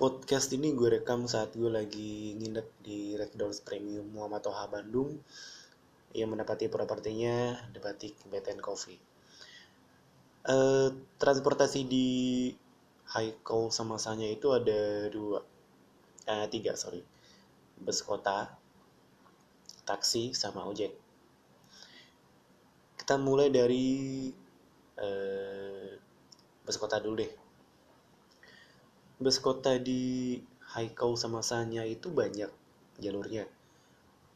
Podcast ini gue rekam saat gue lagi nginep di Red Doors Premium Muhammad Toha Bandung yang menepati propertinya The Batik BTN Coffee. Uh, transportasi di Haikal sama Sanya itu ada dua, eh, tiga sorry, bus kota, taksi sama ojek. Kita mulai dari uh, bus kota dulu deh bus kota di Haikau sama Sanya itu banyak jalurnya.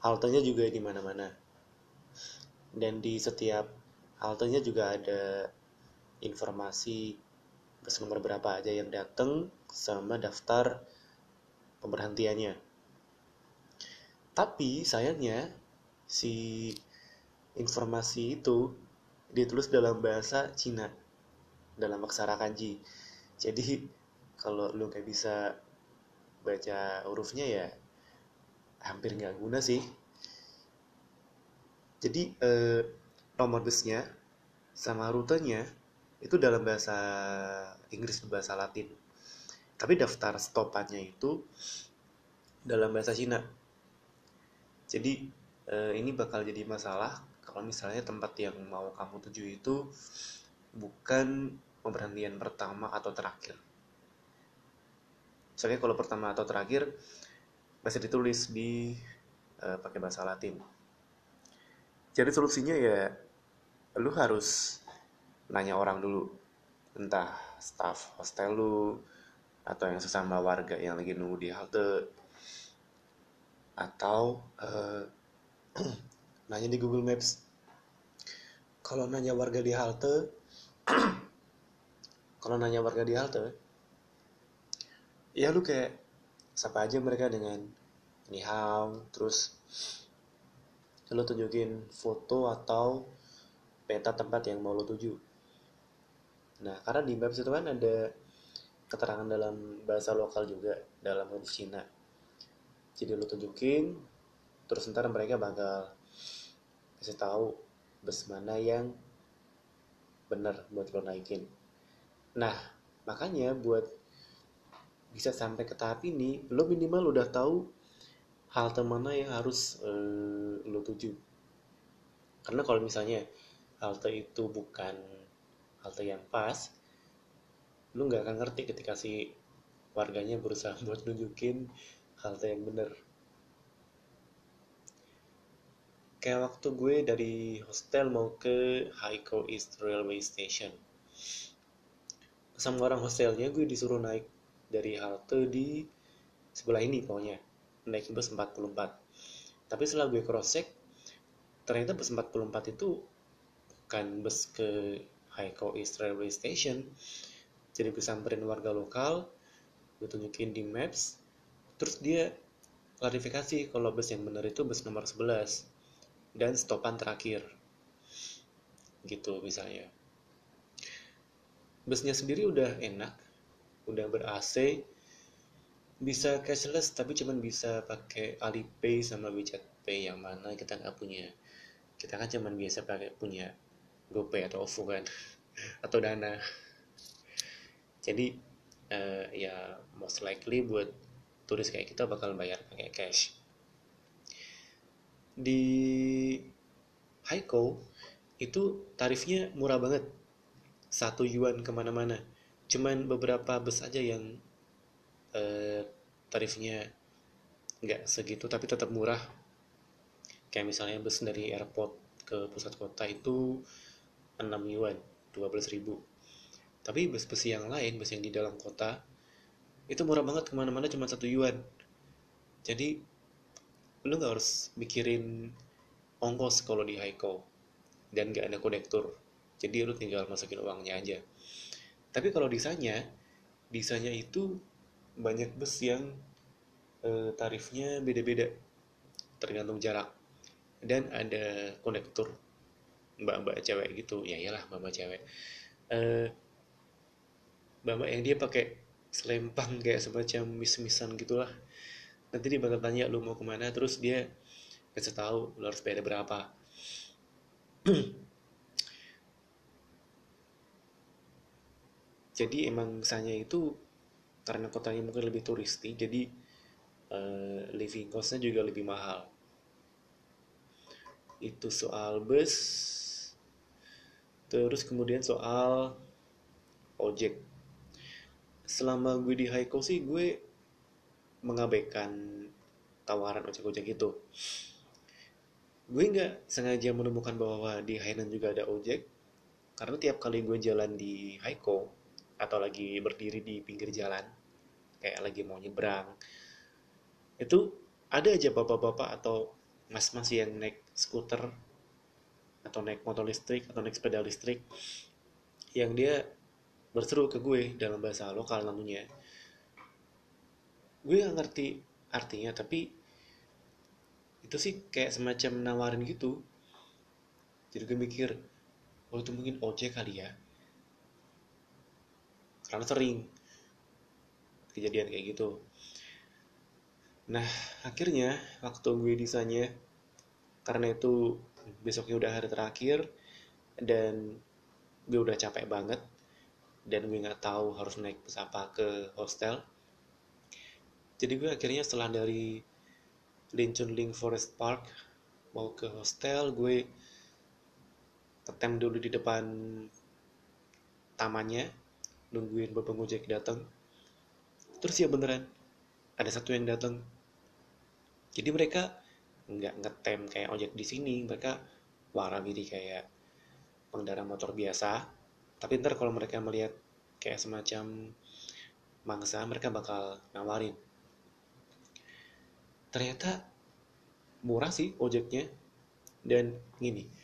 Haltenya juga di mana-mana. Dan di setiap haltenya juga ada informasi bus nomor berapa aja yang datang sama daftar pemberhentiannya. Tapi sayangnya si informasi itu ditulis dalam bahasa Cina dalam aksara kanji. Jadi kalau lu kayak bisa baca hurufnya ya hampir nggak guna sih. Jadi eh, nomor busnya sama rutenya itu dalam bahasa Inggris bahasa Latin. Tapi daftar stopannya itu dalam bahasa Cina. Jadi eh, ini bakal jadi masalah kalau misalnya tempat yang mau kamu tuju itu bukan pemberhentian pertama atau terakhir Soalnya kalau pertama atau terakhir masih ditulis di uh, pakai bahasa Latin. Jadi solusinya ya lu harus nanya orang dulu. Entah staff hostel lu atau yang sesama warga yang lagi nunggu di halte. Atau uh, nanya di Google Maps. Kalau nanya warga di halte kalau nanya warga di halte ya lu kayak sapa aja mereka dengan nihao terus lu tunjukin foto atau peta tempat yang mau lu tuju. Nah karena di maps itu kan ada keterangan dalam bahasa lokal juga dalam bahasa Cina. Jadi lu tunjukin terus ntar mereka bakal kasih tahu bus mana yang bener buat lo naikin. Nah makanya buat bisa sampai ke tahap ini lo minimal udah tahu halte mana yang harus uh, lo tuju. Karena kalau misalnya halte itu bukan halte yang pas lo nggak akan ngerti ketika si warganya berusaha buat nunjukin halte yang bener. Kayak waktu gue dari hostel mau ke Haiko East Railway Station. Sama orang hostelnya gue disuruh naik dari halte di sebelah ini pokoknya naik bus 44 tapi setelah gue cross check ternyata bus 44 itu bukan bus ke Haiko East Railway Station. Jadi gue samperin warga lokal gue tunjukin di maps terus dia klarifikasi kalau bus yang benar itu bus nomor 11 dan stopan terakhir. Gitu misalnya. Busnya sendiri udah enak udah ber AC bisa cashless tapi cuman bisa pakai Alipay sama WeChat Pay yang mana kita nggak punya. Kita kan cuman biasa pakai punya GoPay atau OVO kan atau Dana. Jadi uh, ya most likely buat turis kayak kita bakal bayar pakai cash. Di Haiko itu tarifnya murah banget. Satu yuan ke mana-mana cuman beberapa bus aja yang eh, tarifnya nggak segitu tapi tetap murah. Kayak misalnya bus dari airport ke pusat kota itu 6 yuan 12 ribu. Tapi bus-bus yang lain bus yang di dalam kota itu murah banget ke mana-mana cuma satu yuan. Jadi lu nggak harus mikirin ongkos kalau di Haiko dan nggak ada konektor jadi lu tinggal masukin uangnya aja tapi kalau desainnya desainnya itu banyak bus yang e, tarifnya beda-beda tergantung jarak. Dan ada konektor mbak-mbak cewek gitu. Ya iyalah mbak-mbak cewek. E, mbak-mbak yang dia pakai selempang kayak semacam mis-misan gitulah. Nanti dia bakal tanya lu mau ke mana? Terus dia kasih tahu lu harus bayar berapa jadi emang misalnya itu karena kotanya mungkin lebih turisti jadi uh, living costnya juga lebih mahal. Itu soal bus terus kemudian soal ojek. Selama gue di Haiko sih gue mengabaikan tawaran ojek-ojek itu. Gue nggak sengaja menemukan bahwa di Hainan juga ada ojek karena tiap kali gue jalan di Haiko atau lagi berdiri di pinggir jalan kayak lagi mau nyebrang itu ada aja bapak-bapak atau mas-mas yang naik skuter atau naik motor listrik atau naik sepeda listrik yang dia berseru ke gue dalam bahasa lokal namanya. Gue gak ngerti artinya tapi itu sih kayak semacam nawarin gitu. Jadi gue mikir oh itu mungkin ojek kali ya karena sering kejadian kayak gitu. Nah akhirnya waktu gue di sana karena itu besoknya udah hari terakhir dan gue udah capek banget dan gue nggak tahu harus naik bus apa ke hostel. Jadi gue akhirnya setelah dari Lincoln Link Forest Park mau ke hostel gue ngetem dulu di depan tamannya nungguin bapak ngojek datang. Terus ya beneran ada satu yang datang. Jadi mereka nggak ngetem kayak ojek di sini. Mereka warang gitu kayak pengendara motor biasa. Tapi ntar kalau mereka melihat kayak semacam mangsa mereka bakal nawarin. Ternyata murah sih ojeknya. Dan gini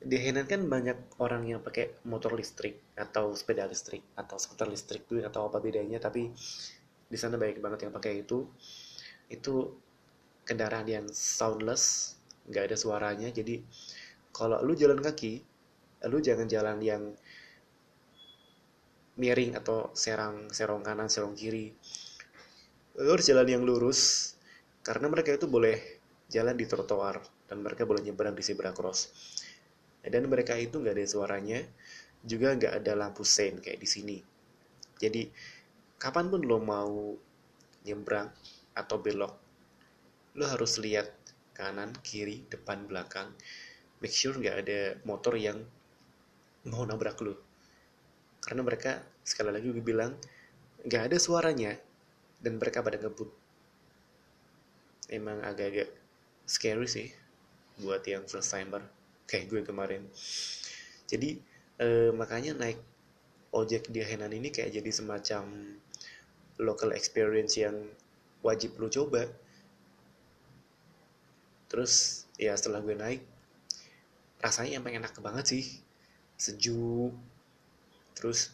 di Henan kan banyak orang yang pakai motor listrik atau sepeda listrik atau skuter listrik tuh atau apa bedanya tapi di sana banyak banget yang pakai itu. Itu kendaraan yang soundless nggak ada suaranya. Jadi kalau lu jalan kaki lu jangan jalan yang miring atau serang serong kanan serong kiri. Lu harus jalan yang lurus karena mereka itu boleh jalan di trotoar dan mereka boleh nyebrang di zebra cross dan mereka itu nggak ada suaranya juga nggak ada lampu sein kayak di sini. Jadi kapan pun lo mau nyebrang atau belok lo harus lihat kanan kiri depan belakang. Make sure nggak ada motor yang mau nabrak lo. Karena mereka sekali lagi gue bilang nggak ada suaranya dan mereka pada ngebut. Emang agak-agak scary sih buat yang first timer kayak gue kemarin. Jadi eh, makanya naik ojek di Henan ini kayak jadi semacam local experience yang wajib lo coba. Terus ya setelah gue naik rasanya emang enak banget sih. Sejuk. Terus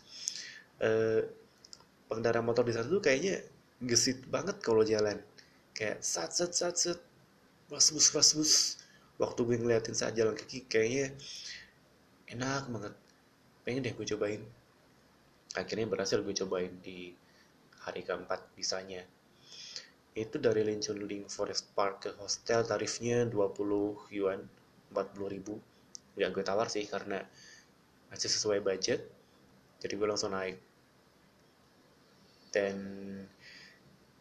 eh, pengendara motor di sana tuh kayaknya gesit banget kalau jalan. Kayak sat sat sat sat. Was bus was bus waktu gue ngeliatin saat jalan kaki kayaknya enak banget. Pengen deh gue cobain. Akhirnya berhasil gue cobain di hari keempat bisanya. Itu dari Lincoln Link Forest Park ke hostel tarifnya 20 yuan 40 ribu. Gak gue tawar sih karena masih sesuai budget jadi gue langsung naik. Dan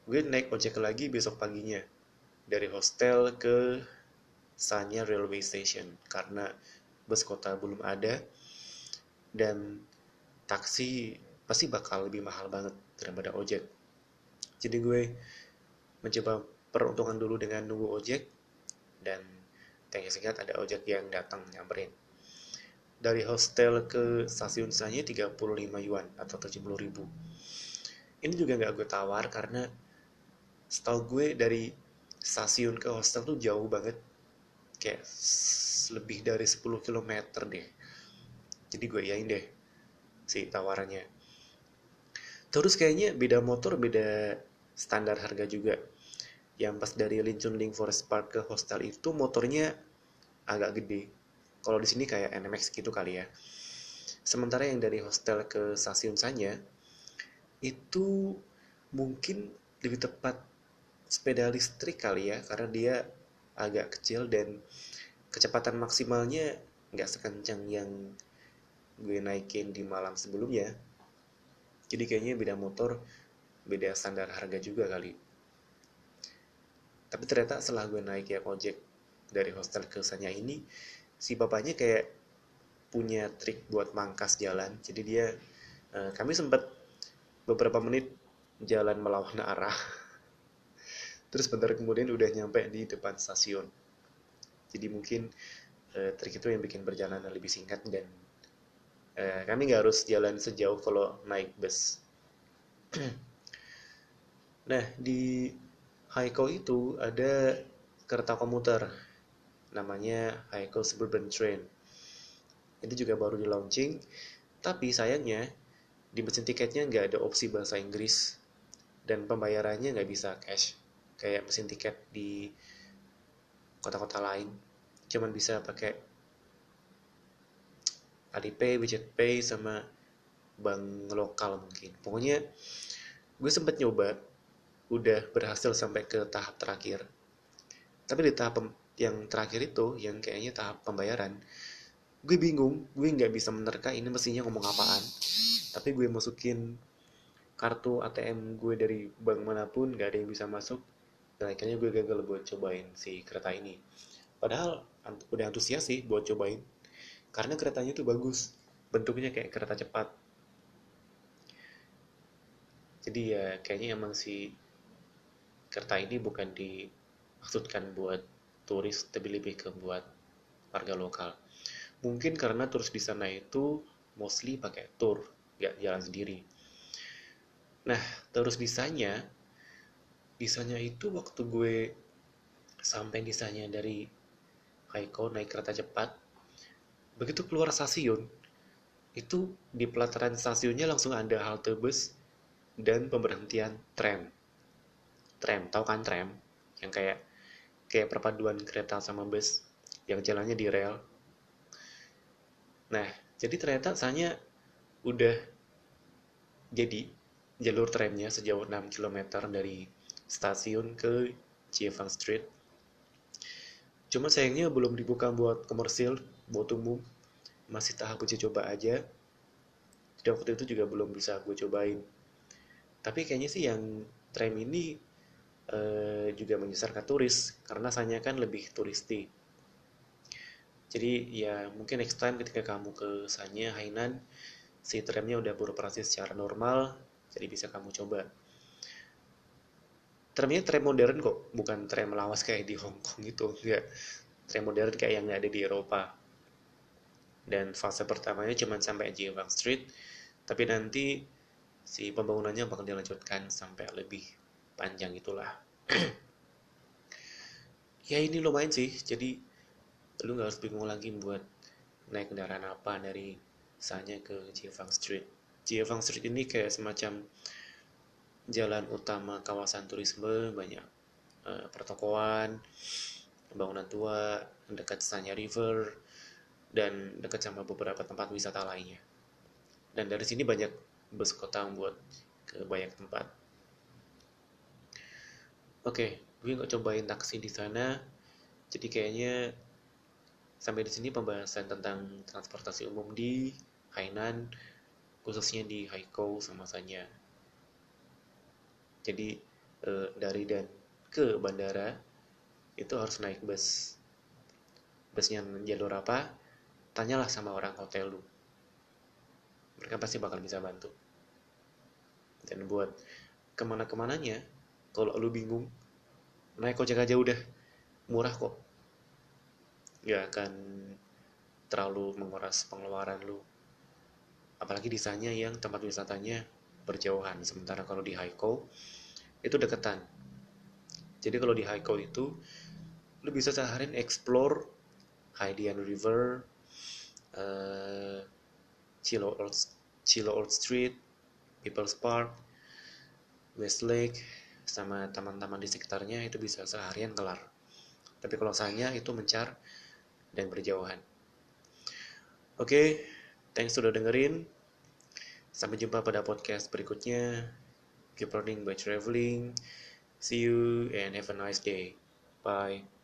gue naik ojek lagi besok paginya dari hostel ke Sanya Railway Station karena bus kota belum ada dan taksi pasti bakal lebih mahal banget daripada ojek. Jadi gue mencoba peruntungan dulu dengan nunggu ojek dan thank singkat ada ojek yang datang nyamperin. Dari hostel ke stasiun Sanya 35 yuan atau 70 ribu. Ini juga nggak gue tawar karena setahu gue dari stasiun ke hostel tuh jauh banget kayak lebih dari 10 km deh. Jadi gue yain deh si tawarannya. Terus kayaknya beda motor beda standar harga juga. Yang pas dari Lincoln Link Forest Park ke hostel itu motornya agak gede. Kalau di sini kayak NMX gitu kali ya. Sementara yang dari hostel ke stasiun Sanya itu mungkin lebih tepat sepeda listrik kali ya karena dia agak kecil dan kecepatan maksimalnya nggak sekencang yang gue naikin di malam sebelumnya. Jadi kayaknya beda motor beda standar harga juga kali. Tapi ternyata setelah gue naik ya ojek dari hostel ke Sanya ini si bapaknya kayak punya trik buat mangkas jalan. Jadi dia uh, kami sempat beberapa menit jalan melawan arah terus bentar kemudian udah nyampe di depan stasiun. Jadi mungkin uh, trik itu yang bikin perjalanan lebih singkat dan uh, kami nggak harus jalan sejauh kalau naik bus. Nah di Haiko itu ada kereta komuter. Namanya Haiko Suburban Train. Itu juga baru di launching. Tapi sayangnya di mesin tiketnya nggak ada opsi bahasa Inggris. Dan pembayarannya nggak bisa cash kayak mesin tiket di kota-kota lain. Cuman bisa pakai Alipay, WeChat Pay sama bank lokal mungkin. Pokoknya gue sempet nyoba udah berhasil sampai ke tahap terakhir. Tapi di tahap yang terakhir itu yang kayaknya tahap pembayaran gue bingung gue nggak bisa menerka ini mesinnya ngomong apaan. Tapi gue masukin kartu ATM gue dari bank mana pun gak ada yang bisa masuk dan akhirnya gue gagal buat cobain si kereta ini. Padahal udah antusias sih buat cobain. Karena keretanya tuh bagus. Bentuknya kayak kereta cepat. Jadi ya kayaknya emang si kereta ini bukan dimaksudkan buat turis tapi lebih ke buat warga lokal. Mungkin karena turis di sana itu mostly pakai tour nggak jalan sendiri. Nah terus bisanya bisanya itu waktu gue sampai bisanya dari Haiko naik kereta cepat begitu keluar stasiun itu di pelataran stasiunnya langsung ada halte bus dan pemberhentian tram. Tram tahu kan tram? Yang kayak kayak perpaduan kereta sama bus yang jalannya di rel. Nah jadi ternyata saya udah jadi jalur tramnya sejauh 6 km dari stasiun ke Jiefang Street. Cuma sayangnya belum dibuka buat komersil, buat umum. Masih tahap uji coba aja. Dan waktu itu juga belum bisa gue cobain. Tapi kayaknya sih yang tram ini uh, juga menyasar ke turis, karena saya kan lebih turisti. Jadi ya mungkin next time ketika kamu ke Sanya, Hainan, si tramnya udah beroperasi secara normal jadi bisa kamu coba tramnya tram modern kok bukan tram lawas kayak di Hong Kong gitu. Enggak tram modern kayak yang ada di Eropa. Dan fase pertamanya cuma sampai Jiwang Street tapi nanti si pembangunannya bakal dilanjutkan sampai lebih panjang itulah. Ya ini lumayan sih. Jadi lu nggak harus bingung lagi buat naik kendaraan apa dari misalnya ke Jiefang Street. Jiefang Street ini kayak semacam jalan utama kawasan turisme, banyak uh, pertokoan, bangunan tua, dekat Sanya River, dan dekat sama beberapa tempat wisata lainnya. Dan dari sini banyak bus kota buat ke banyak tempat. Oke, okay, gue nggak cobain taksi di sana, jadi kayaknya sampai di sini pembahasan tentang transportasi umum di Hainan khususnya di Haikou sama saja jadi e, dari dan ke bandara itu harus naik bus. Busnya jalur apa tanyalah sama orang hotel lu mereka pasti bakal bisa bantu. Dan buat ke mana-kemananya kalau lu bingung naik ojek aja udah. Murah kok. Gak akan terlalu menguras pengeluaran lu. Apalagi di sana yang tempat wisatanya berjauhan. Sementara kalau di Haiko itu deketan. Jadi kalau di Haiko itu lu bisa seharian explore Haidian River uh, Chilo Old, Chilo Old Street People's Park Westlake sama taman-taman di sekitarnya itu bisa seharian kelar. Tapi kalau saya itu mencar dan berjauhan. Oke okay, Thanks sudah dengerin. Sampai jumpa pada podcast berikutnya. Keep learning by traveling. See you and have a nice day. Bye.